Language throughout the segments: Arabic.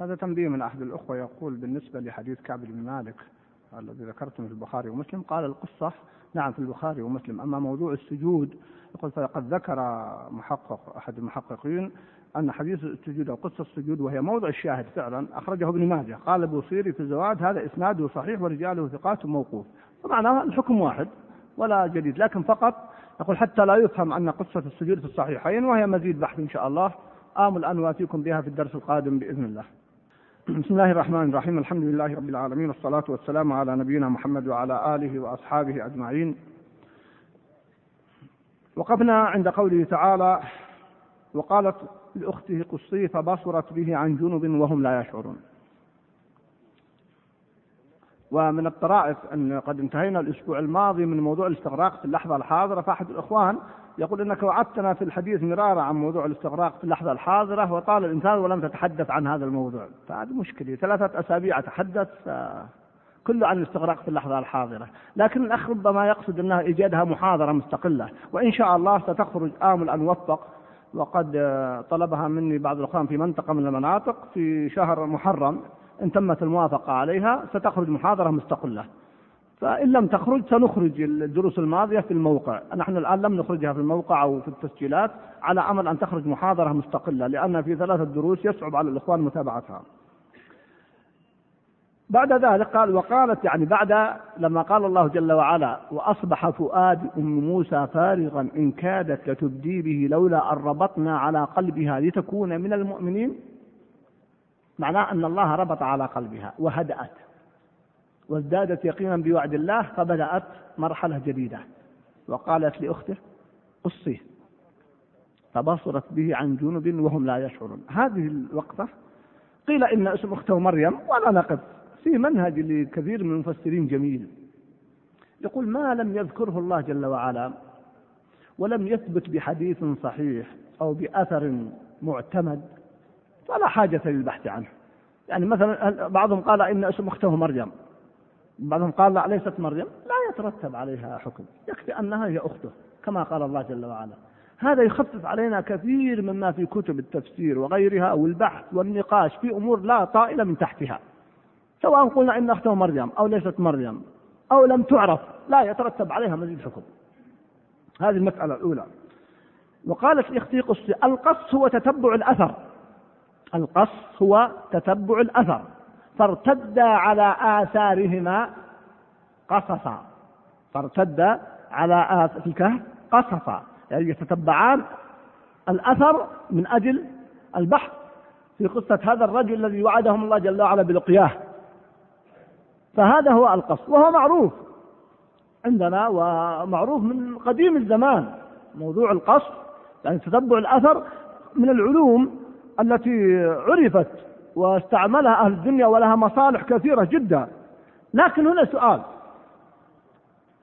هذا تنبيه من أحد الأخوة يقول بالنسبة لحديث كعب بن مالك الذي ذكرته في البخاري ومسلم قال القصة نعم في البخاري ومسلم أما موضوع السجود يقول فقد ذكر محقق أحد المحققين أن حديث السجود أو قصة السجود وهي موضع الشاهد فعلا أخرجه ابن ماجه قال البوصيري في الزواج هذا إسناده صحيح ورجاله ثقات موقوف. فمعناه الحكم واحد ولا جديد لكن فقط يقول حتى لا يفهم أن قصة السجود في الصحيحين وهي مزيد بحث إن شاء الله آمل أن أوافيكم بها في الدرس القادم بإذن الله. بسم الله الرحمن الرحيم. الحمد لله رب العالمين والصلاة والسلام على نبينا محمد وعلى آله وأصحابه أجمعين. وقفنا عند قوله تعالى وقالت لأخته قصي فبصرت به عن جنب وهم لا يشعرون. ومن الطرائف أن قد انتهينا الأسبوع الماضي من موضوع الاستغراق في اللحظة الحاضرة. فأحد الإخوان يقول إنك وعدتنا في الحديث مرارا عن موضوع الاستغراق في اللحظة الحاضرة وطال الإنسان ولم تتحدث عن هذا الموضوع. فهذه مشكلة. ثلاثة أسابيع أتحدث كله عن الاستغراق في اللحظة الحاضرة. لكن الأخ ربما يقصد إنها إيجادها محاضرة مستقلة. وإن شاء الله ستخرج آمل أن وفق وقد طلبها مني بعض الأخوان في منطقة من المناطق في شهر محرم إن تمت الموافقة عليها ستخرج محاضرة مستقلة. فإن لم تخرج سنخرج الدروس الماضية في الموقع. نحن الآن لم نخرجها في الموقع أو في التسجيلات على أمل أن تخرج محاضرة مستقلة لأن في ثلاثة دروس يصعب على الإخوان متابعتها. بعد ذلك قال وقالت يعني بعد لما قال الله جل وعلا وأصبح فؤاد أم موسى فارغا إن كادت لتبدي به لولا أن ربطنا على قلبها لتكون من المؤمنين. معناه أن الله ربط على قلبها وهدأت. وازدادت يقينا بوعد الله فبدأت مرحلة جديدة. وقالت لأخته قصيه فبصرت به عن جنب وهم لا يشعرون. هذه الوقفة قيل إن اسم أخته مريم ولا نقف في منهج لكثير من المفسرين جميل. يقول ما لم يذكره الله جل وعلا ولم يثبت بحديث صحيح أو بأثر معتمد فلا حاجة للبحث عنه. يعني مثلا بعضهم قال إن اسم أخته مريم. بعضهم قال لا ليست مريم. لا يترتب عليها حكم. يكفي أنها هي أخته كما قال الله جل وعلا. هذا يخفف علينا كثير مما في كتب التفسير وغيرها أو البحث والنقاش في أمور لا طائل من تحتها. سواء قلنا إن أخته مريم أو ليست مريم أو لم تعرف لا يترتب عليها مزيد حكم. هذه المسألة الأولى. وقالت لأختي قصي القص هو تتبع الأثر. القص هو تتبع الأثر. فارتدا على آثارهما قصصا. فارتدا على آثار الكهف قصصا. يعني يتتبعان الأثر من أجل البحث في قصة هذا الرجل الذي وعدهم الله جل وعلا بلقياه. فهذا هو القص وهو معروف عندنا ومعروف من قديم الزمان. موضوع القص يعني تتبع الأثر من العلوم التي عرفت واستعملها أهل الدنيا ولها مصالح كثيرة جدا. لكن هنا سؤال.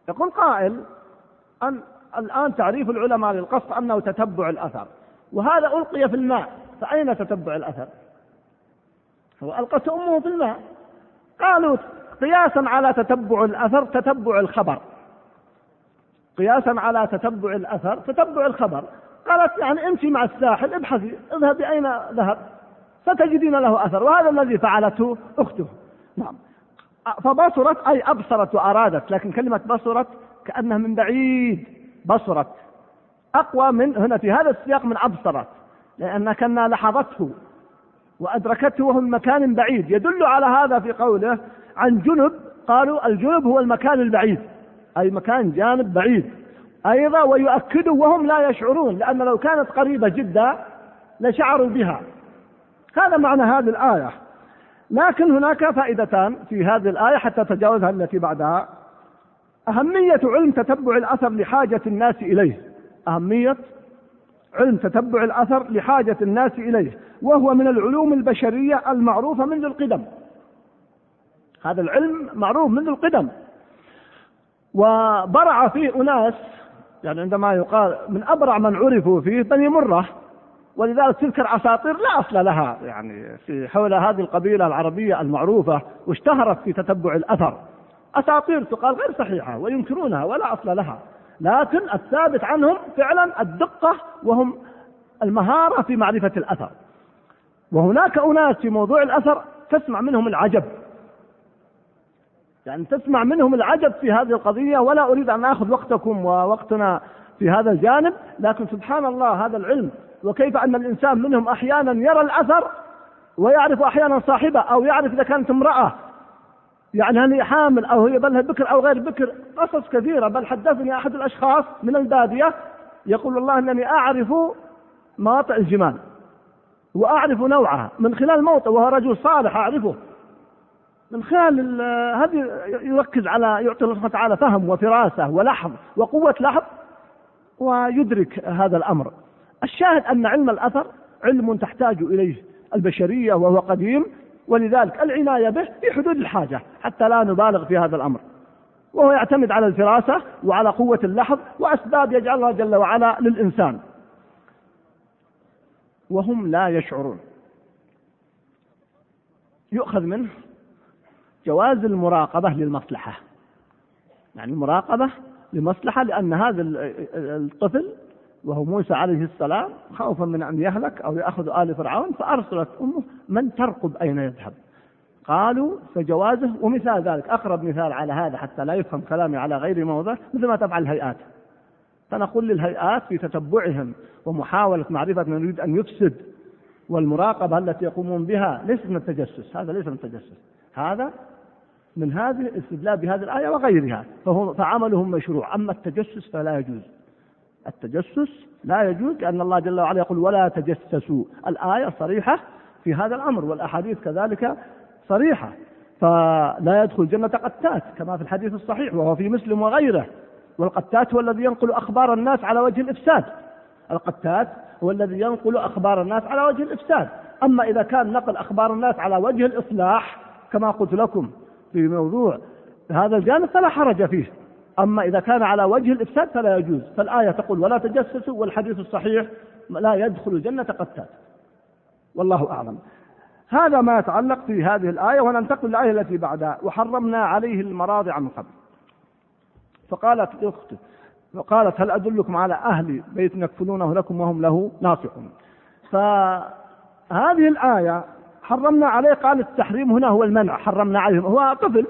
يقول قائل أن الآن تعريف العلماء للقصد أنه تتبع الأثر. وهذا ألقي في الماء. فأين تتبع الأثر؟ هو ألقت أمه في الماء. قالوا قياسا على تتبع الأثر تتبع الخبر. قياسا على تتبع الأثر تتبع الخبر. قالت يعني امشي مع الساحل ابحثي اذهبي أين ذهب؟ ستجدين له أثر وهذا الذي فعلته أخته. نعم. فبصرت أي أبصرت وأرادت لكن كلمة بصرت كأنها من بعيد. بصرت. أقوى من هنا في هذا السياق من أبصرت لأن كنا لحظته وأدركته وهو من مكان بعيد. يدل على هذا في قوله عن جنب قالوا الجنب هو المكان البعيد أي مكان جانب بعيد. أيضا ويؤكده وهم لا يشعرون لأن لو كانت قريبة جدا لشعروا بها. هذا معنى هذه الآية. لكن هناك فائدتان في هذه الآية حتى تجاوزها التي بعدها. أهمية علم تتبع الأثر لحاجة الناس إليه. أهمية علم تتبع الأثر لحاجة الناس إليه. وهو من العلوم البشرية المعروفة منذ القدم. هذا العلم معروف منذ القدم. وبرع فيه أناس يعني عندما يقال من أبرع من عرفوا فيه بني مرة ولذلك تذكر اساطير لا أصل لها يعني في حول هذه القبيلة العربية المعروفة واشتهرت في تتبع الأثر. أساطير تقال غير صحيحة وينكرونها ولا أصل لها. لكن الثابت عنهم فعلا الدقة وهم المهارة في معرفة الأثر. وهناك أناس في موضوع الأثر تسمع منهم العجب. يعني تسمع منهم العجب في هذه القضية ولا أريد أن آخذ وقتكم ووقتنا في هذا الجانب لكن سبحان الله هذا العلم وكيف أن الإنسان منهم أحيانا يرى الأثر ويعرف أحيانا صاحبه أو يعرف إذا كانت امرأة. يعني هل هي حامل أو هي بل بكر أو غير بكر؟ قصص كثيرة. بل حدثني أحد الأشخاص من البادية يقول الله أنني أعرف مواطئ الجمال وأعرف نوعها من خلال موطئ وهو رجل صالح أعرفه. من خلال هذه يركز على يعطي الله سبحانه وتعالى فهم وفراسة ولحظ وقوة لحظ ويدرك هذا الأمر. الشاهد أن علم الأثر علم تحتاج إليه البشرية وهو قديم ولذلك العناية به في حدود الحاجة حتى لا نبالغ في هذا الأمر. وهو يعتمد على الفراسة وعلى قوة اللحظ وأسباب يجعلها جل وعلا للإنسان. وهم لا يشعرون. يؤخذ منه جواز المراقبة للمصلحة. يعني المراقبة لمصلحة لأن هذا الطفل وهو موسى عليه السلام خوفا من أن يهلك أو يأخذ آل فرعون فأرسلت أمه من ترقب أين يذهب؟ قالوا فجوازه ومثال ذلك أقرب مثال على هذا حتى لا يفهم كلامي على غير موضع مثل ما تفعل الهيئات. فنقول للهيئات في تتبعهم ومحاولة معرفة من يريد أن يفسد والمراقبة التي يقومون بها ليست من التجسس هذا ليس من التجسس. هذا من هذه الاستدلال بهذه الآية وغيرها فهو فعملهم مشروع. أما التجسس فلا يجوز. التجسس لا يجوز لأن الله جل وعلا يقول ولا تجسسوا. الآية صريحة في هذا الأمر والأحاديث كذلك صريحة. فلا يدخل الجنة قتات كما في الحديث الصحيح وهو في مسلم وغيره. والقتات هو الذي ينقل أخبار الناس على وجه الإفساد. القتات هو الذي ينقل أخبار الناس على وجه الإفساد. أما إذا كان نقل أخبار الناس على وجه الإصلاح كما قلت لكم في موضوع هذا الجانب فلا حرج فيه. أما إذا كان على وجه الإفساد فلا يجوز. فالآية تقول ولا تجسسوا والحديث الصحيح لا يدخل الجنة قتات والله أعلم. هذا ما يتعلق في هذه الآية وننتقل للآية التي بعدها. وحرمنا عليه المراضع من قبل. فقالت أخته فقالت هل أدلكم على أهل بيت يكفلونه لكم وهم له ناصحون؟ فهذه الآية حرمنا عليه قال التحريم هنا هو المنع. حرمنا عليهم هو طفل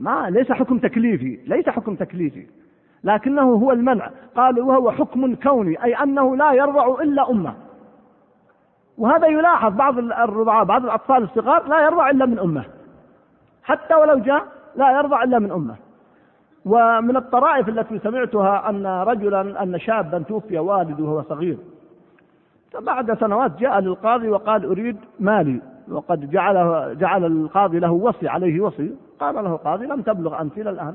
ما ليس حكم تكليفي ليس حكم تكليفي. لكنه هو المنع. قال وهو حكم كوني أي أنه لا يرضع إلا أمة. وهذا يلاحظ بعض الرضعاء بعض الأطفال الصغار لا يرضع إلا من أمة. حتى ولو جاء لا يرضع إلا من أمة. ومن الطرائف التي سمعتها أن رجلا أن شابا توفي والده وهو صغير. فبعد سنوات جاء للقاضي وقال أريد مالي. وقد جعل جعل القاضي له وصي عليه وصي. قال له القاضي لم تبلغ أنت إلى الآن.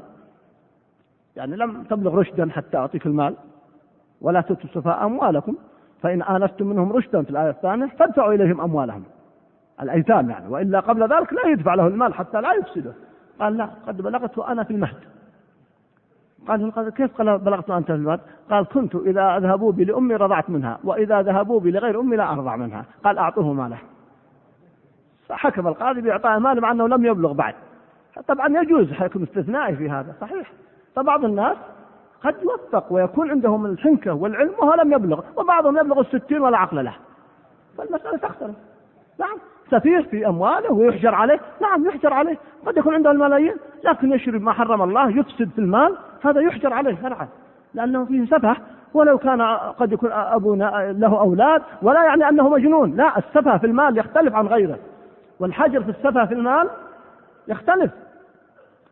يعني لم تبلغ رشدا حتى أعطيك المال ولا تؤتوا السفهاء أموالكم. فإن آنستم منهم رشدا في الآية الثانية فادفعوا إليهم أموالهم. الأيتام يعني. وإلا قبل ذلك لا يدفع له المال حتى لا يفسده. قال لا قد بلغت وأنا في المهد. قال كيف بلغت وأنت في المهد؟ قال كنت إذا ذهبوا بي لأمي رضعت منها وإذا ذهبوا بي لغير أمي لا أرضع منها. قال أعطوه ماله. فحكم القاضي بإعطاء ماله مع أنه لم يبلغ بعد. طبعا يجوز حكم استثنائي في هذا. صحيح. فبعض الناس قد يوفق ويكون عندهم الحنكة والعلم وهو لم يبلغ وبعضهم يبلغ الستين ولا عقل له. فالمسألة تختلف نعم. سفيه في أمواله ويحجر عليه. نعم يحجر عليه. قد يكون عنده الملايين لكن يشرب ما حرم الله يفسد في المال هذا يحجر عليه شرعا. لأنه فيه سفه. ولو كان قد يكون أبونا له أولاد ولا يعني أنه مجنون. لا السفه في المال يختلف عن غيره. والحجر في السفه في المال يختلف.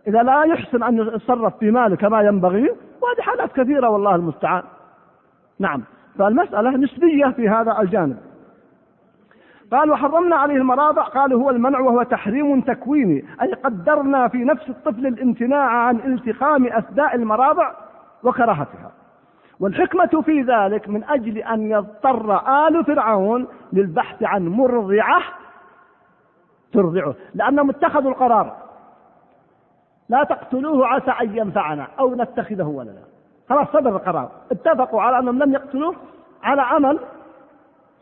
إذا لا يحسن أن يتصرف في ماله كما ينبغي وهذه حالات كثيرة والله المستعان. نعم. فالمسألة نسبية في هذا الجانب. قال وحرمنا عليه المراضع. قال هو المنع وهو تحريم تكويني. أي قدرنا في نفس الطفل الامتناع عن التخام أثداء المراضع وكراهتها. والحكمة في ذلك من أجل أن يضطر آل فرعون للبحث عن مرضعة ترضعه لأنهم اتخذوا القرار. لا تقتلوه عسى أن ينفعنا أو نتخذه ولدا. خلاص صدر القرار. اتفقوا على أنهم لم يقتلوه على أمل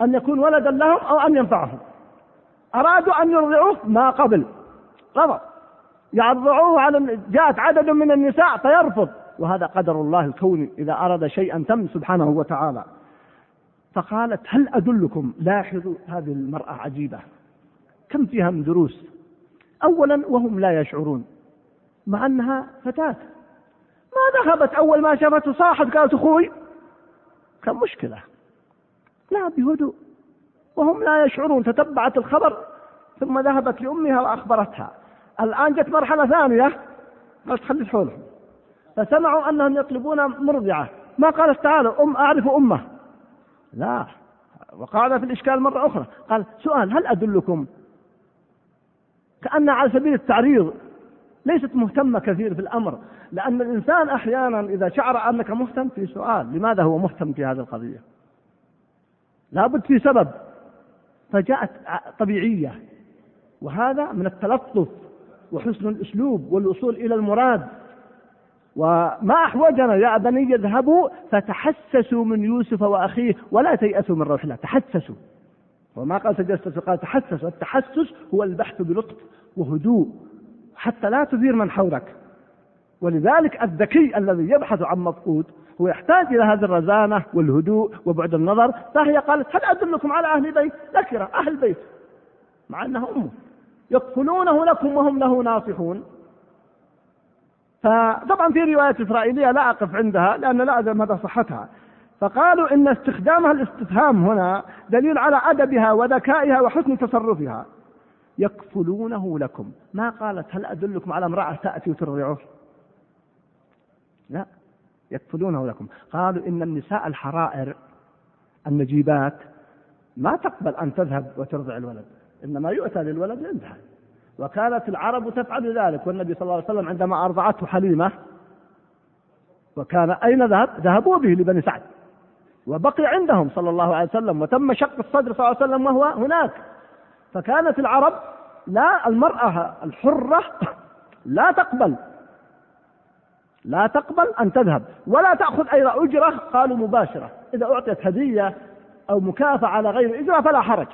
أن يكون ولدا لهم أو أن ينفعهم. أرادوا أن يرضعوه ما قبل. رفض يرضعوه على جاءت عدد من النساء فيرفض. وهذا قدر الله الكوني إذا أراد شيئا تم سبحانه وتعالى. فقالت هل أدلكم؟ لاحظوا هذه المرأة عجيبة. كم فيها من دروس؟ أولا وهم لا يشعرون. مع أنها فتاة. ما ذهبت أول ما شافته صاحت قالت أخوي كان مشكلة. لا بهدوء. وهم لا يشعرون تتبعت الخبر. ثم ذهبت لأمها وأخبرتها. الآن جت مرحلة ثانية. قالت خلي حولهم. فسمعوا أنهم يطلبون مرضعة. ما قالت تعالوا أم أعرف أمه. لا. وقال في الإشكال مرة أخرى. قال سؤال هل أدلكم؟ كأن على سبيل التعريض. ليست مهتمة كثير في الأمر لأن الإنسان أحيانا إذا شعر أنك مهتم في سؤال لماذا هو مهتم في هذه القضية؟ لابد في سبب فجاءت طبيعية وهذا من التلطف وحسن الأسلوب والوصول إلى المراد. وما أحوجنا يا بني اذهبوا فتحسسوا من يوسف وأخيه ولا تيأسوا من روح الله تحسسوا. وما قال تجسسوا قال تحسسوا التحسس هو البحث بلطف وهدوء. حتى لا تثير من حولك. ولذلك الذكي الذي يبحث عن مفقود هو يحتاج إلى هذه الرزانة والهدوء وبعد النظر. فهي قالت هل أدلكم على أهل بيت؟ ذكر أهل بيت. مع أنها أمه يكفلونه لكم وهم له ناصحون. فطبعا في رواية إسرائيلية لا أقف عندها لأن لا أدري مدى صحتها. فقالوا إن استخدامها الاستفهام هنا دليل على أدبها وذكائها وحسن تصرفها. يكفلونه لكم. ما قالت هل أدلكم على امرأة تأتي وترضعه؟ لا يكفلونه لكم. قالوا إن النساء الحرائر النجيبات ما تقبل أن تذهب وترضع الولد إنما يؤتى للولد عندها. وكانت العرب تفعل ذلك والنبي صلى الله عليه وسلم عندما أرضعته حليمة وكان أين ذهب؟ ذهبوا به لبني سعد. وبقي عندهم صلى الله عليه وسلم وتم شق الصدر صلى الله عليه وسلم وهو هناك. فكانت العرب لا المرأة الحرة لا تقبل لا تقبل أن تذهب ولا تأخذ أي أجرة قالوا مباشرة إذا أعطيت هدية أو مكافأة على غير أجرة فلا حرج.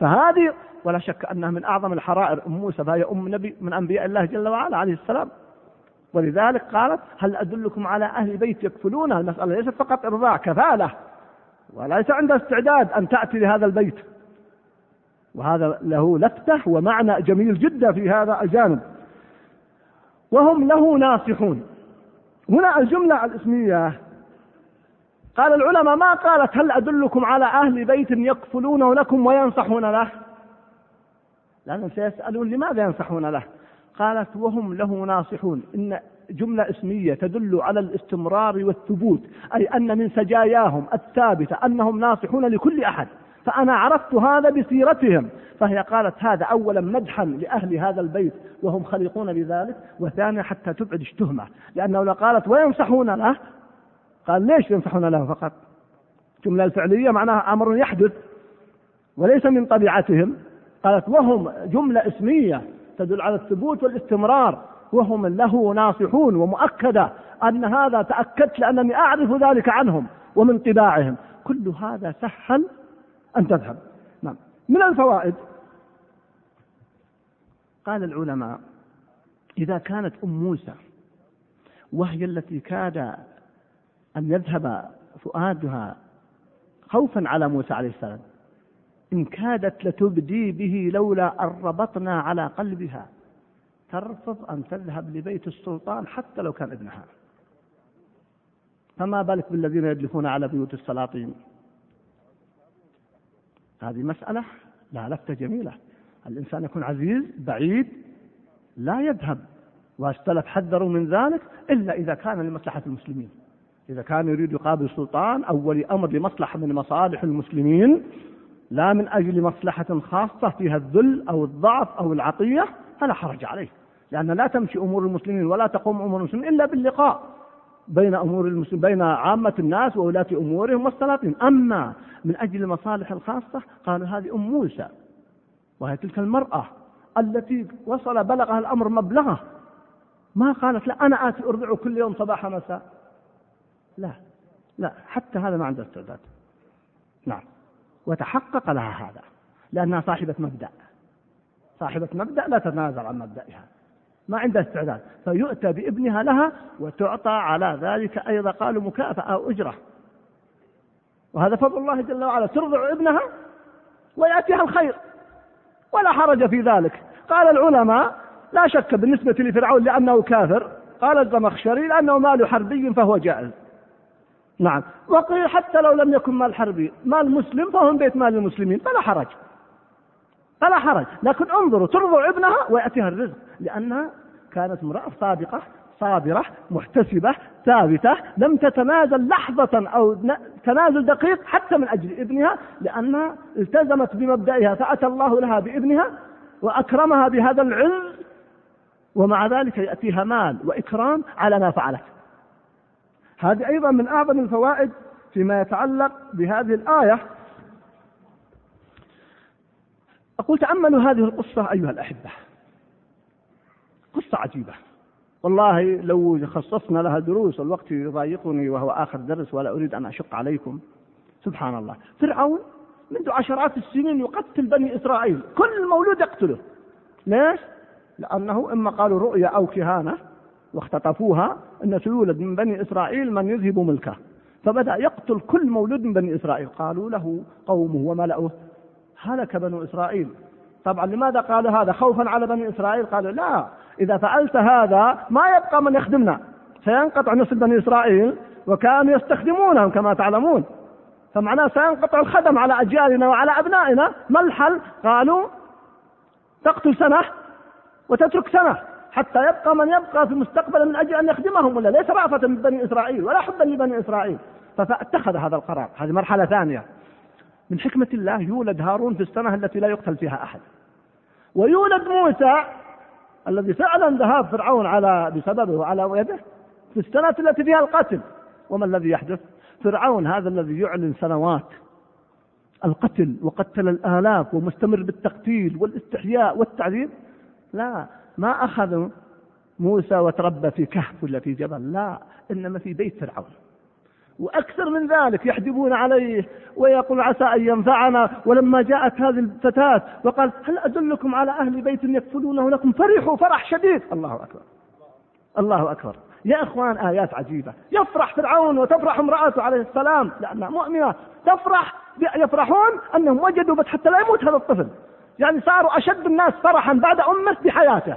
فهذه ولا شك أنها من أعظم الحرائر أم موسى فهي أم نبي من أنبياء الله جل وعلا عليه السلام. ولذلك قالت هل أدلكم على أهل بيت يكفلونها المسألة ليست فقط إرضاع كفالة وليس عندها استعداد أن تأتي لهذا البيت. وهذا له لفتة ومعنى جميل جدا في هذا الجانب. وهم له ناصحون. هنا الجملة الاسمية. قال العلماء ما قالت هل أدلكم على أهل بيت يكفلونه لكم وينصحون له؟ لأنهم سيسألون لماذا ينصحون له؟ قالت وهم له ناصحون. إن جملة اسمية تدل على الاستمرار والثبوت أي أن من سجاياهم الثابتة أنهم ناصحون لكل أحد. فأنا عرفت هذا بسيرتهم. فهي قالت هذا أولا مدحا لأهل هذا البيت وهم خليقون بذلك وثانيا حتى تبعد التهمة. لأنه لو قالت وينصحون له قال ليش ينصحون له فقط؟ جملة الفعلية معناها أمر يحدث وليس من طبيعتهم. قالت وهم جملة اسمية تدل على الثبوت والاستمرار وهم له ناصحون ومؤكدة أن هذا تأكدت لأنني أعرف ذلك عنهم ومن طباعهم. كل هذا سهل أن تذهب. نعم. من الفوائد قال العلماء إذا كانت أم موسى وهي التي كاد أن يذهب فؤادها خوفا على موسى عليه السلام إن كادت لتبدي به لولا أن ربطنا على قلبها ترفض أن تذهب لبيت السلطان حتى لو كان ابنها. فما بالك بالذين يدلفون على بيوت السلاطين؟ هذه مسألة لا لفتة جميلة. الإنسان يكون عزيز بعيد لا يذهب. والسلف حذروا من ذلك إلا إذا كان لمصلحة المسلمين. إذا كان يريد يقابل السلطان أو ولي أمر لمصلحة من مصالح المسلمين لا من أجل مصلحة خاصة فيها الذل أو الضعف أو العطية فلا حرج عليه. لأن لا تمشي أمور المسلمين ولا تقوم أمور المسلمين إلا باللقاء. بين أمور المسلمين بين عامة الناس وولاة أمورهم والسلاطين أما من أجل المصالح الخاصة قالوا هذه أم موسى وهي تلك المرأة التي وصل بلغها الأمر مبلغه. ما قالت لا أنا آتي أرضع كل يوم صباح مساء. لا لا حتى هذا ما عنده استعداد. نعم. وتحقق لها هذا لأنها صاحبة مبدأ. صاحبة مبدأ لا تتنازل عن مبدئها ما عندها استعداد. فيؤتى بابنها لها وتعطى على ذلك أيضا قالوا مكافأة أو أجرة. وهذا فضل الله جل وعلا ترضع ابنها ويأتيها الخير ولا حرج في ذلك. قال العلماء لا شك بالنسبة لفرعون لأنه كافر. قال الزمخشري لأنه مال حربي فهو جائز. نعم. وقيل حتى لو لم يكن مال حربي مال مسلم فهو من بيت مال المسلمين فلا حرج. فلا حرج. لكن انظروا ترضع ابنها ويأتيها الرزق. لأنها كانت امرأة صادقة صابرة محتسبة ثابتة لم تتنازل لحظة أو تنازل دقيق حتى من أجل ابنها لأنها التزمت بمبدئها. فأتى الله لها بابنها وأكرمها بهذا العز ومع ذلك يأتيها مال وإكرام على ما فعلت. هذه أيضا من أعظم الفوائد فيما يتعلق بهذه الآية. أقول تأملوا هذه القصة أيها الأحبة. قصة عجيبة. والله لو خصصنا لها دروس الوقت يضايقني وهو آخر درس ولا أريد أن أشق عليكم. سبحان الله. فرعون منذ عشرات السنين يقتل بني إسرائيل. كل مولود يقتله. ليش؟ لأنه إما قالوا رؤيا أو كهانة واختطفوها أن سيولد من بني إسرائيل من يذهب ملكه. فبدأ يقتل كل مولود من بني إسرائيل. قالوا له قومه وملأه. هلك بنو إسرائيل. طبعا لماذا قالوا هذا؟ خوفا على بني إسرائيل؟ قالوا لا إذا فعلت هذا ما يبقى من يخدمنا. سينقطع نسل بني إسرائيل وكانوا يستخدمونهم كما تعلمون. فمعناه سينقطع الخدم على أجيالنا وعلى أبنائنا. ما الحل؟ قالوا تقتل سنة وتترك سنة حتى يبقى من يبقى في المستقبل من أجل أن يخدمهم ولا ليس رأفة من بني إسرائيل ولا حبا لبني إسرائيل. فاتخذ هذا القرار. هذه مرحلة ثانية. من حكمة الله يولد هارون في السنة التي لا يقتل فيها أحد. ويولد موسى الذي فعلا ذهاب فرعون على بسببه وعلى يده في السنة التي فيها القتل. وما الذي يحدث؟ فرعون هذا الذي يعلن سنوات القتل وقتل الآلاف ومستمر بالتقتيل والاستحياء والتعذيب. لا ما أخذ موسى وتربى في كهف ولا في جبل. لا إنما في بيت فرعون. وأكثر من ذلك يحجبون عليه ويقول عسى أن ينفعنا ولما جاءت هذه الفتاة وقال هل أدلكم على أهل بيت يكفلونه لكم؟ فرحوا فرح شديد. الله أكبر. الله أكبر. يا إخوان آيات عجيبة. يفرح فرعون وتفرح امرأته عليه السلام. لأنها مؤمنة. تفرح يفرحون أنهم وجدوا بس حتى لا يموت هذا الطفل. يعني صاروا أشد الناس فرحا بعد أمة بحياته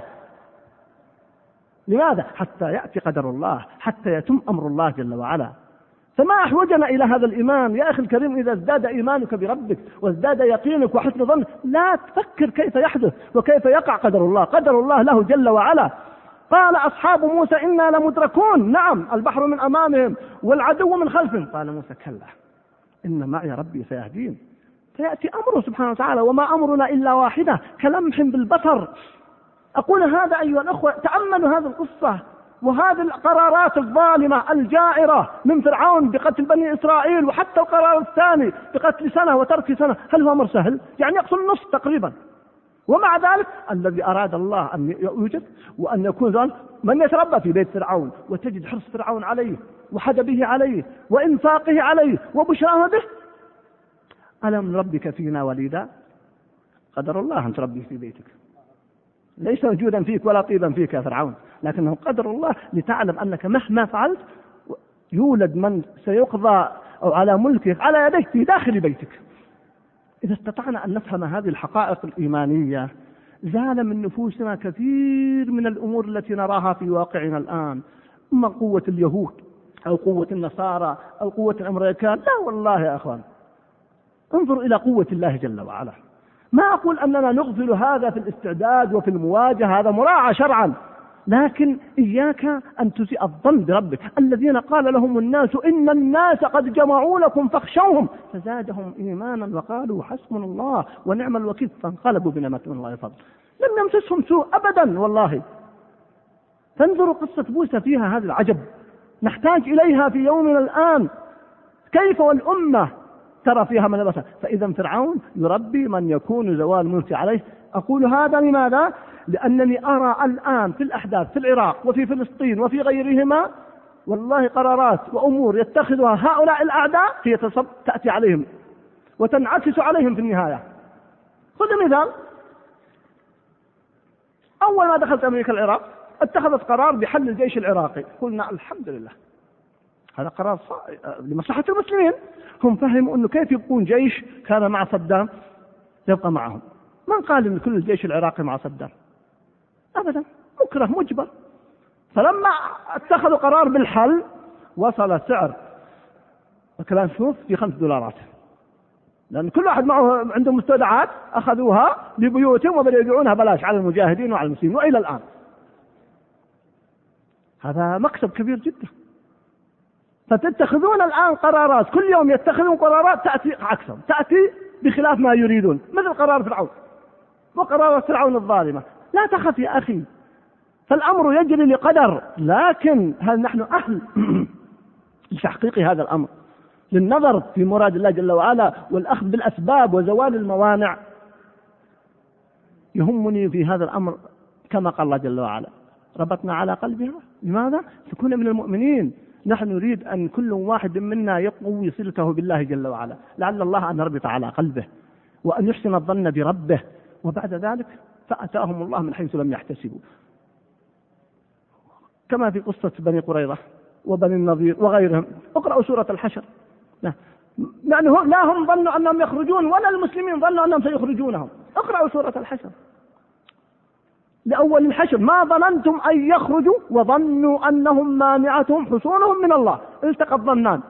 لماذا؟ حتى يأتي قدر الله حتى يتم أمر الله جل وعلا. فما أحوجنا إلى هذا الإيمان. يا أخي الكريم إذا ازداد إيمانك بربك وازداد يقينك وحسن ظنك لا تفكر كيف يحدث وكيف يقع قدر الله. قدر الله له جل وعلا. قال أصحاب موسى إنا لمدركون. نعم البحر من أمامهم والعدو من خلفهم. قال موسى كلا إن معي ربي سيهدين. فيأتي أمره سبحانه وتعالى وما أمرنا إلا واحدة كلمح بالبصر أقول هذا أيها الأخوة تأملوا هذه القصة. وهذه القرارات الظالمة الجائرة من فرعون بقتل بني إسرائيل وحتى القرار الثاني بقتل سنة وترك سنة. هل هو أمر سهل؟ يعني يقتل النص تقريبا. ومع ذلك الذي أراد الله أن يوجد وأن يكون ذلك من يتربى في بيت فرعون وتجد حرص فرعون عليه وحدبه عليه وإنفاقه عليه وبشراه به. ألم ربك فينا وليدا؟ قدر الله أن تربي في بيتك. ليس وجودا فيك ولا طيبا فيك يا فرعون. لكنه قدر الله لتعلم أنك مهما فعلت يولد من سيقضى أو على ملكك على يديك في داخل بيتك. إذا استطعنا أن نفهم هذه الحقائق الإيمانية زال من نفوسنا كثير من الأمور التي نراها في واقعنا الآن. إما قوة اليهود أو قوة النصارى أو قوة الأمريكان لا والله يا أخوان. انظروا إلى قوة الله جل وعلا. ما أقول أننا نغفل هذا في الاستعداد وفي المواجهة هذا مراعى شرعا. لكن إياك أن تسيء الظن بربك. الذين قال لهم الناس إن الناس قد جمعوا لكم فاخشوهم فزادهم إيمانا وقالوا حسبنا الله ونعم الوكيل فانقلبوا بنعمة من الله فضل. لم يمسسهم سوء أبدا والله. فانظروا قصة موسى فيها هذا العجب. نحتاج إليها في يومنا الآن. كيف والأمة ترى فيها من فإذا فرعون يربي من يكون زوال ملك عليه. أقول هذا لماذا؟ لأنني أرى الآن في الأحداث في العراق وفي فلسطين وفي غيرهما والله قرارات وأمور يتخذها هؤلاء الأعداء هي تأتي عليهم وتنعكس عليهم في النهاية. خذ مثال. أول ما دخلت أمريكا العراق اتخذت قرار بحل الجيش العراقي. قلنا الحمد لله. هذا قرار لمصلحة المسلمين. هم فهموا أنه كيف يبقون جيش كان مع صدام يبقى معهم. من قال أن كل الجيش العراقي مع صدام؟ أبدا مكره مجبر. فلما اتخذوا قرار بالحل وصل سعر الكلام شوف في خمس دولارات. لأن كل واحد معه عنده مستودعات أخذوها لبيوتهم وبدأوا يبيعونها بلاش على المجاهدين وعلى المسلمين وإلى الآن. هذا مكسب كبير جدا. فتتخذون الآن قرارات كل يوم يتخذون قرارات تأتي عكسهم تأتي بخلاف ما يريدون مثل قرار فرعون. وقرارات فرعون الظالمة. لا تخف يا أخي. فالأمر يجري لقدر. لكن هل نحن أهل لتحقيق هذا الأمر؟ للنظر في مراد الله جل وعلا والأخذ بالأسباب وزوال الموانع. يهمني في هذا الأمر كما قال الله جل وعلا. ربطنا على قلبها. لماذا؟ تكون من المؤمنين. نحن نريد أن كل واحد منا يقوي صلته بالله جل وعلا. لعل الله أن يربط على قلبه وأن يحسن الظن بربه. وبعد ذلك فأتاهم الله من حيث لم يحتسبوا. كما في قصة بني قريظة وبني النظير وغيرهم. اقرأوا سورة الحشر. يعني لا هم ظنوا أنهم يخرجون ولا المسلمين ظنوا أنهم سيخرجونهم. اقرأوا سورة الحشر. لأول الحشر. ما ظننتم أن يخرجوا وظنوا أنهم مانعتهم حصونهم من الله. التقى الظنان.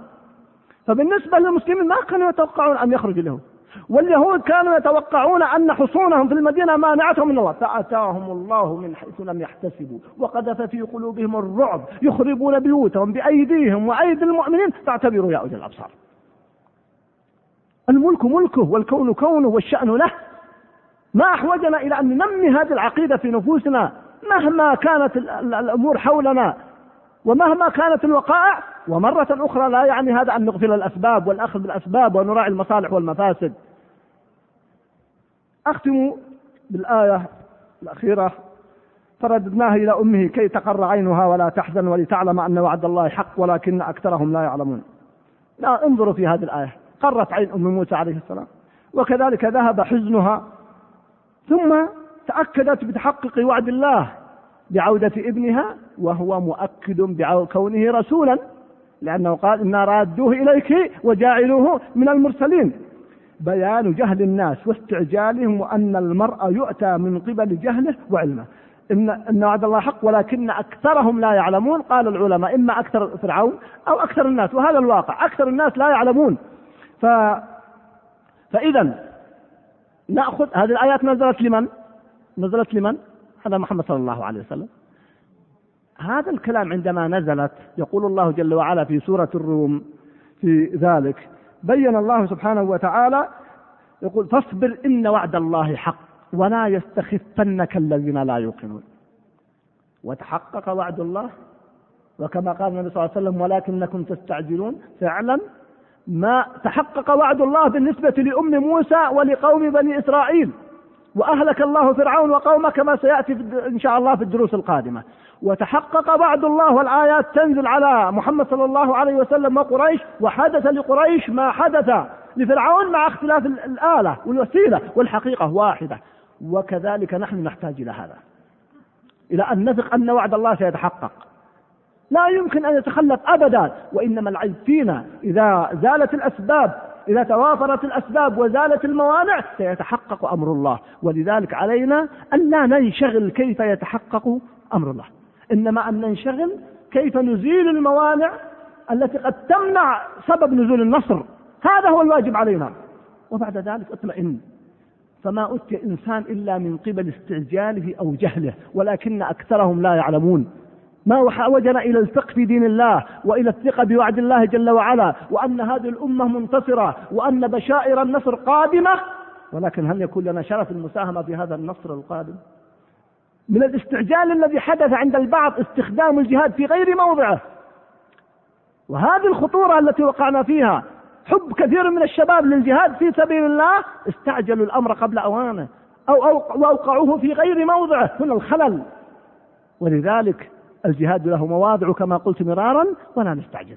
فبالنسبة للمسلمين ما كانوا يتوقعون أن يخرجوا اليهود واليهود كانوا يتوقعون أن حصونهم في المدينة مانعتهم من الله. فأتاهم الله من حيث لم يحتسبوا. وقذف في قلوبهم الرعب. يخربون بيوتهم بأيديهم وأيدي المؤمنين. فاعتبروا يا أولي الأبصار. الملك ملكه والكون كونه والشأن له. ما أحوجنا إلى أن ننمي هذه العقيدة في نفوسنا مهما كانت الأمور حولنا. ومهما كانت الوقائع ومرة أخرى لا يعني هذا أن نغفل الأسباب والأخذ بالأسباب ونراعي المصالح والمفاسد. أختم بالآية الأخيرة. فرددناه إلى أمه كي تقر عينها ولا تحزن ولتعلم أن وعد الله حق ولكن أكثرهم لا يعلمون. لا انظروا في هذه الآية. قرت عين أم موسى عليه السلام. وكذلك ذهب حزنها ثم تأكدت بتحقق وعد الله. بعودة ابنها وهو مؤكد بكونه رسولا لأنه قال إنا رادوه إليك وجاعلوه من المرسلين بيان جهل الناس واستعجالهم وأن المرء يؤتى من قبل جهله وعلمه إن, إن وعد الله حق ولكن أكثرهم لا يعلمون قال العلماء إما أكثر فرعون أو أكثر الناس وهذا الواقع أكثر الناس لا يعلمون ف فإذا نأخذ هذه الآيات نزلت لمن؟ نزلت لمن؟ على محمد صلى الله عليه وسلم. هذا الكلام عندما نزلت يقول الله جل وعلا في سورة الروم في ذلك بين الله سبحانه وتعالى يقول فاصبر إن وعد الله حق ولا يستخفنك الذين لا يوقنون. وتحقق وعد الله وكما قال النبي صلى الله عليه وسلم ولكنكم تستعجلون. فعلا ما تحقق وعد الله بالنسبة لأم موسى ولقوم بني إسرائيل. وأهلك الله فرعون وقومه كما سيأتي إن شاء الله في الدروس القادمة. وتحقق وعد الله والآيات تنزل على محمد صلى الله عليه وسلم وقريش وحدث لقريش ما حدث لفرعون مع اختلاف الآلة والوسيلة والحقيقة واحدة. وكذلك نحن نحتاج إلى هذا. إلى أن نثق أن وعد الله سيتحقق. لا يمكن أن يتخلف أبدا وإنما العيب فينا إذا زالت الأسباب إذا توافرت الأسباب وزالت الموانع سيتحقق أمر الله. ولذلك علينا أن لا ننشغل كيف يتحقق أمر الله. إنما أن ننشغل كيف نزيل الموانع التي قد تمنع سبب نزول النصر. هذا هو الواجب علينا. وبعد ذلك اطمئن. فما أتي إنسان إلا من قبل استعجاله أو جهله ولكن أكثرهم لا يعلمون. ما وجنا إلى الفقه في دين الله وإلى الثقة بوعد الله جل وعلا وأن هذه الأمة منتصرة وأن بشائر النصر قادمة. ولكن هل يكون لنا شرف المساهمة في هذا النصر القادم؟ من الاستعجال الذي حدث عند البعض استخدام الجهاد في غير موضعه. وهذه الخطورة التي وقعنا فيها حب كثير من الشباب للجهاد في سبيل الله استعجلوا الأمر قبل أوانه أو, أو وأوقعوه في غير موضعه. هنا الخلل. ولذلك الجهاد له مواضع كما قلت مرارا ولا نستعجل.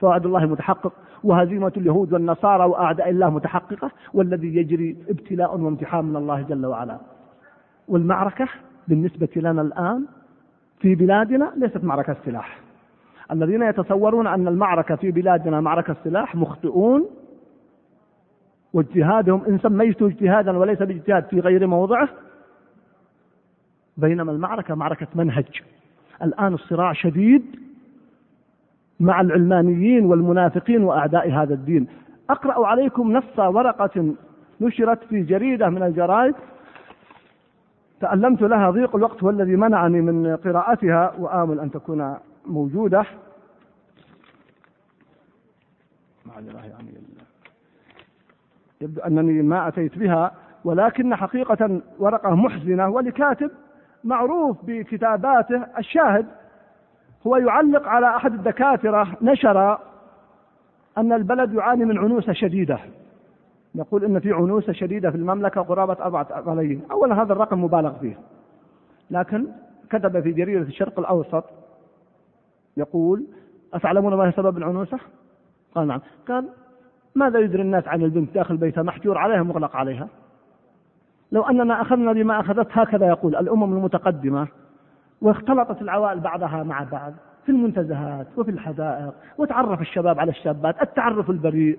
فوعد الله متحقق وهزيمة اليهود والنصارى وأعداء الله متحققة والذي يجري ابتلاء وامتحان من الله جل وعلا. والمعركة بالنسبة لنا الآن في بلادنا ليست معركة سلاح. الذين يتصورون أن المعركة في بلادنا معركة سلاح مخطئون واجتهادهم إن سميته اجتهادا وليس باجتهاد في غير موضعه بينما المعركة معركة منهج. الآن الصراع شديد مع العلمانيين والمنافقين وأعداء هذا الدين. أقرأ عليكم نص ورقة نشرت في جريدة من الجرائد تألمت لها ضيق الوقت هو الذي منعني من قراءتها وآمل أن تكون موجودة. يعني يبدو أنني ما أتيت بها ولكن حقيقة ورقة محزنة ولكاتب معروف بكتاباته الشاهد هو يعلق على أحد الدكاترة نشر أن البلد يعاني من عنوسة شديدة. يقول إن في عنوسة شديدة في المملكة قرابة أربعة ملايين. أولا هذا الرقم مبالغ فيه. لكن كتب في جريدة الشرق الأوسط يقول أتعلمون ما هي سبب العنوسة؟ قال نعم. قال ماذا يدري الناس عن البنت داخل بيتها؟ محجور عليها مغلق عليها. لو أننا أخذنا بما أخذت هكذا يقول الأمم المتقدمة واختلطت العوائل بعضها مع بعض في المنتزهات وفي الحدائق وتعرف الشباب على الشابات التعرف البريء.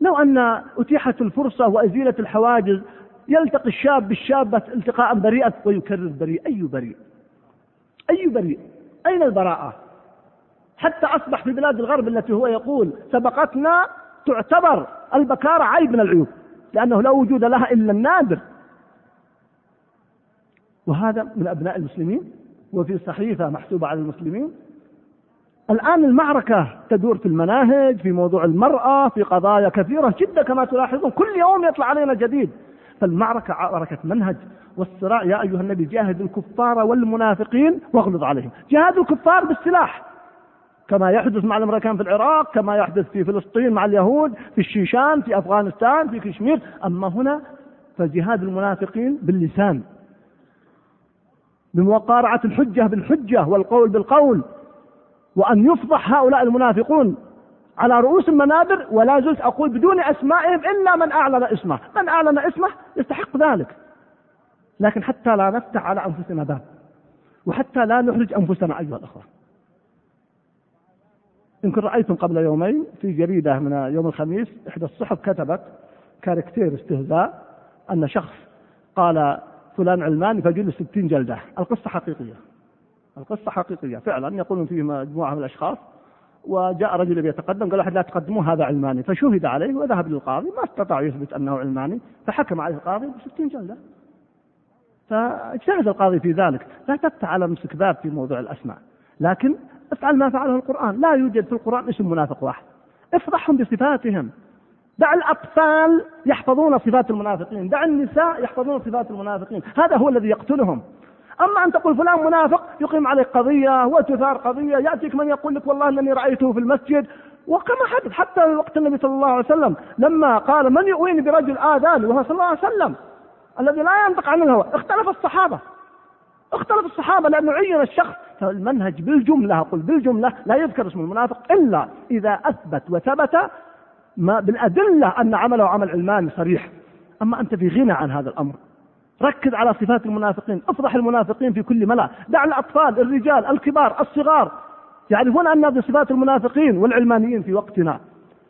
لو أن أتيحت الفرصة وأزيلت الحواجز يلتقي الشاب بالشابة التقاء بريئا ويكرر بريء. أي بريء؟ أي بريء؟ أين البراءة؟ حتى أصبح في بلاد الغرب التي هو يقول سبقتنا تعتبر البكارة عيب من العيوب. لأنه لا وجود لها إلا النادر. وهذا من أبناء المسلمين وفي صحيفة محسوبة على المسلمين. الآن المعركة تدور في المناهج في موضوع المرأة في قضايا كثيرة جدا كما تلاحظون. كل يوم يطلع علينا جديد. فالمعركة معركة منهج والصراع يا أيها النبي جاهد الكفار والمنافقين واغلظ عليهم. جهاد الكفار بالسلاح. كما يحدث مع الأمريكان في العراق كما يحدث في فلسطين مع اليهود في الشيشان في أفغانستان في كشمير. أما هنا فجهاد المنافقين باللسان. بمقارعة الحجة بالحجة والقول بالقول وأن يفضح هؤلاء المنافقون على رؤوس المنابر ولا زلت أقول بدون أسمائهم إلا من أعلن اسمه. من أعلن اسمه يستحق ذلك. لكن حتى لا نفتح على أنفسنا باب وحتى لا نحرج أنفسنا أيها الأخوة. يمكن رأيتم قبل يومين في جريدة من يوم الخميس إحدى الصحف كتبت كاركتير استهزاء أن شخص قال فلان علماني فجل ستين جلدة. القصة حقيقية. القصة حقيقية. فعلا يقولون فيه مجموعة من الأشخاص. وجاء رجل يتقدم قال أحد لا تقدموا هذا علماني. فشهد عليه وذهب للقاضي ما استطاع يثبت أنه علماني فحكم عليه القاضي بستين جلدة. فاجتهد القاضي في ذلك. لا تفتح على مسك باب في موضوع الأسماء. لكن افعل ما فعله القرآن. لا يوجد في القرآن اسم منافق واحد. افضحهم بصفاتهم. دع الأطفال يحفظون صفات المنافقين. دع النساء يحفظون صفات المنافقين. هذا هو الذي يقتلهم. أما أن تقول فلان منافق يقيم عليك قضية وتثار قضية يأتيك من يقول لك والله أنني رأيته في المسجد. وكما حدث حتى وقت النبي صلى الله عليه وسلم لما قال من يؤويني برجل آذاني وهو صلى الله عليه وسلم؟ الذي لا ينطق عن الهوى. اختلف الصحابة. اختلف الصحابة لأنه عين الشخص فالمنهج بالجملة أقول بالجملة لا يذكر اسم المنافق إلا إذا أثبت وثبت ما بالأدلة أن عمله عمل علماني صريح. أما أنت في غنى عن هذا الأمر. ركز على صفات المنافقين. أفضح المنافقين في كل ملا. دع الأطفال الرجال الكبار الصغار. يعرفون أن هذه صفات المنافقين والعلمانيين في وقتنا.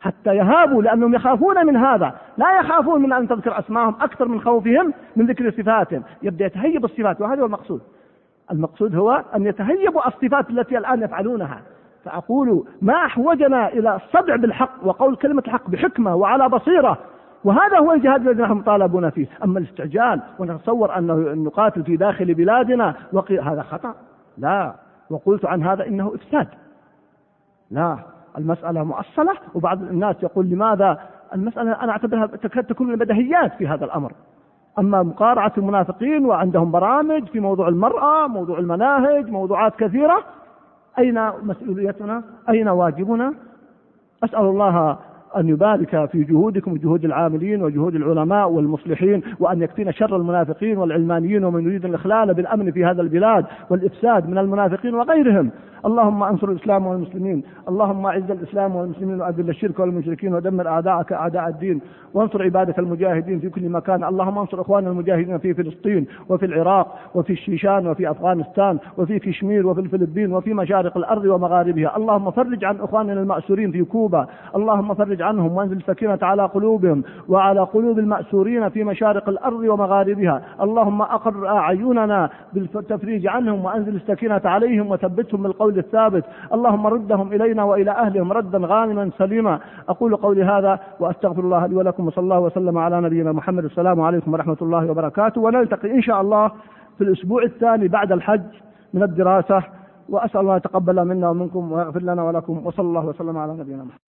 حتى يهابوا لأنهم يخافون من هذا. لا يخافون من أن تذكر أسماءهم أكثر من خوفهم من ذكر صفاتهم. يبدأ يتهيب الصفات وهذا هو المقصود. المقصود هو أن يتهيبوا الصفات التي الآن يفعلونها. فأقول ما أحوجنا إلى الصدع بالحق وقول كلمة الحق بحكمة وعلى بصيرة. وهذا هو الجهاد الذي نحن مطالبون فيه. أما الاستعجال ونتصور أنه نقاتل في داخل بلادنا وقي... هذا خطأ. لا. وقلت عن هذا إنه إفساد. لا. المسألة مؤصلة وبعض الناس يقول لماذا المسألة أنا أعتبرها تكاد تكون من البدهيات في هذا الأمر. أما مقارعة المنافقين وعندهم برامج في موضوع المرأة موضوع المناهج موضوعات كثيرة أين مسؤوليتنا؟ أين واجبنا؟ أسأل الله أن يبارك في جهودكم وجهود العاملين وجهود العلماء والمصلحين وأن يكفينا شر المنافقين والعلمانيين ومن يريد الإخلال بالأمن في هذا البلاد والإفساد من المنافقين وغيرهم. اللهم انصر الإسلام والمسلمين. اللهم أعز الإسلام والمسلمين وأذل الشرك والمشركين ودمر أعداءك أعداء الدين. وانصر عبادك المجاهدين في كل مكان. اللهم انصر إخواننا المجاهدين في فلسطين وفي العراق وفي الشيشان وفي أفغانستان وفي كشمير وفي الفلبين وفي مشارق الأرض ومغاربها. اللهم فرج عن إخواننا المأسورين في كوبا. اللهم فرج عنهم وأنزل السكينة على قلوبهم وعلى قلوب المأسورين في مشارق الأرض ومغاربها. اللهم أقر أعيننا بالتفريج عنهم وأنزل السكينة عليهم وثبتهم بالقول الثابت. اللهم ردهم إلينا وإلى أهلهم ردا غانما سليما. أقول قولي هذا وأستغفر الله لي ولكم وصلى الله وسلم على نبينا محمد. السلام عليكم ورحمة الله وبركاته. ونلتقي إن شاء الله في الأسبوع الثاني بعد الحج من الدراسة. وأسأل الله يتقبل منا ومنكم ويغفر لنا ولكم. وصلى الله وسلم على نبينا محمد.